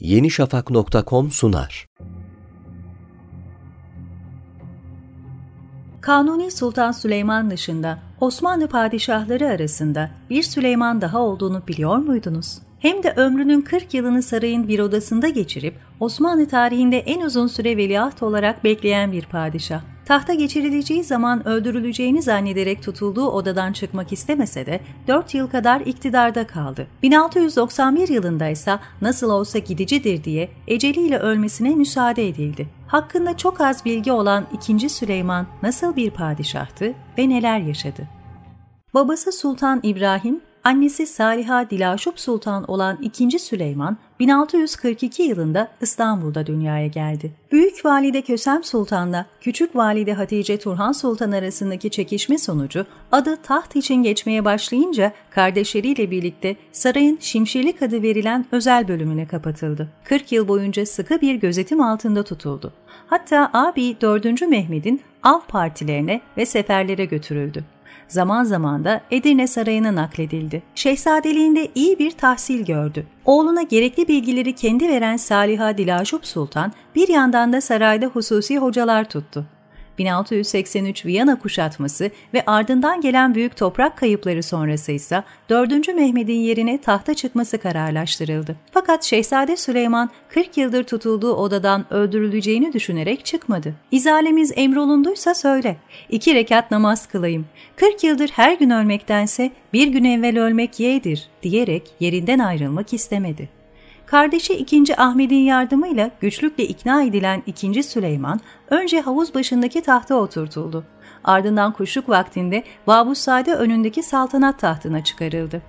yenişafak.com sunar. Kanuni Sultan Süleyman dışında Osmanlı padişahları arasında bir Süleyman daha olduğunu biliyor muydunuz? Hem de ömrünün 40 yılını sarayın bir odasında geçirip Osmanlı tarihinde en uzun süre veliaht olarak bekleyen bir padişah. Tahta geçirileceği zaman öldürüleceğini zannederek tutulduğu odadan çıkmak istemese de 4 yıl kadar iktidarda kaldı. 1691 yılında ise nasıl olsa gidicidir diye eceliyle ölmesine müsaade edildi. Hakkında çok az bilgi olan 2. Süleyman nasıl bir padişahtı ve neler yaşadı? Babası Sultan İbrahim Annesi Saliha Dilaşup Sultan olan 2. Süleyman 1642 yılında İstanbul'da dünyaya geldi. Büyük Valide Kösem Sultan'la Küçük Valide Hatice Turhan Sultan arasındaki çekişme sonucu adı taht için geçmeye başlayınca kardeşleriyle birlikte sarayın Şimşirlik adı verilen özel bölümüne kapatıldı. 40 yıl boyunca sıkı bir gözetim altında tutuldu. Hatta abi 4. Mehmet'in av partilerine ve seferlere götürüldü zaman zaman da Edirne Sarayı'na nakledildi. Şehzadeliğinde iyi bir tahsil gördü. Oğluna gerekli bilgileri kendi veren Saliha Dilaşup Sultan bir yandan da sarayda hususi hocalar tuttu. 1683 Viyana kuşatması ve ardından gelen büyük toprak kayıpları sonrası ise 4. Mehmet'in yerine tahta çıkması kararlaştırıldı. Fakat Şehzade Süleyman 40 yıldır tutulduğu odadan öldürüleceğini düşünerek çıkmadı. İzalemiz emrolunduysa söyle, iki rekat namaz kılayım. 40 yıldır her gün ölmektense bir gün evvel ölmek yeğdir diyerek yerinden ayrılmak istemedi. Kardeşi 2. Ahmet'in yardımıyla güçlükle ikna edilen 2. Süleyman önce havuz başındaki tahta oturtuldu. Ardından kuşluk vaktinde Vabusade önündeki saltanat tahtına çıkarıldı.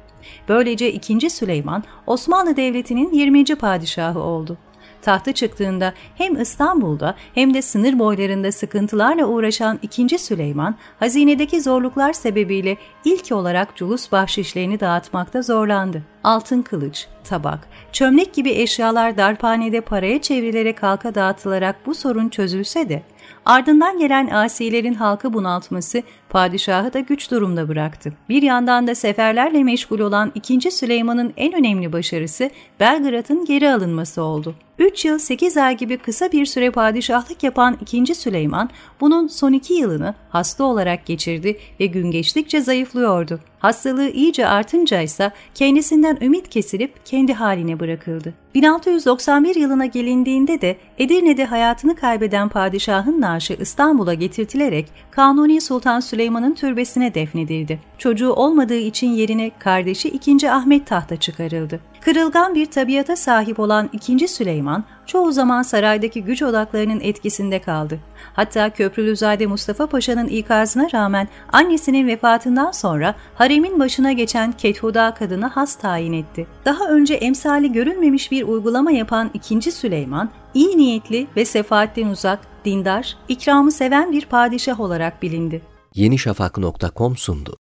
Böylece 2. Süleyman Osmanlı Devleti'nin 20. padişahı oldu. Tahta çıktığında hem İstanbul'da hem de sınır boylarında sıkıntılarla uğraşan 2. Süleyman, hazinedeki zorluklar sebebiyle ilk olarak culus bahşişlerini dağıtmakta zorlandı. Altın kılıç, tabak, çömlek gibi eşyalar darphanede paraya çevrilerek halka dağıtılarak bu sorun çözülse de Ardından gelen asilerin halkı bunaltması padişahı da güç durumda bıraktı. Bir yandan da seferlerle meşgul olan 2. Süleyman'ın en önemli başarısı Belgrad'ın geri alınması oldu. 3 yıl 8 ay gibi kısa bir süre padişahlık yapan 2. Süleyman bunun son 2 yılını hasta olarak geçirdi ve gün geçtikçe zayıflıyordu. Hastalığı iyice artınca ise kendisinden ümit kesilip kendi haline bırakıldı. 1691 yılına gelindiğinde de Edirne'de hayatını kaybeden padişahın naaşı İstanbul'a getirtilerek Kanuni Sultan Süleyman'ın türbesine defnedildi. Çocuğu olmadığı için yerine kardeşi 2. Ahmet tahta çıkarıldı. Kırılgan bir tabiata sahip olan 2. Süleyman çoğu zaman saraydaki güç odaklarının etkisinde kaldı. Hatta Köprülüzade Mustafa Paşa'nın ikazına rağmen annesinin vefatından sonra haremin başına geçen Kethuda kadını has tayin etti. Daha önce emsali görülmemiş bir uygulama yapan 2. Süleyman, iyi niyetli ve sefaatten uzak, dindar, ikramı seven bir padişah olarak bilindi. yenişafak.com sundu.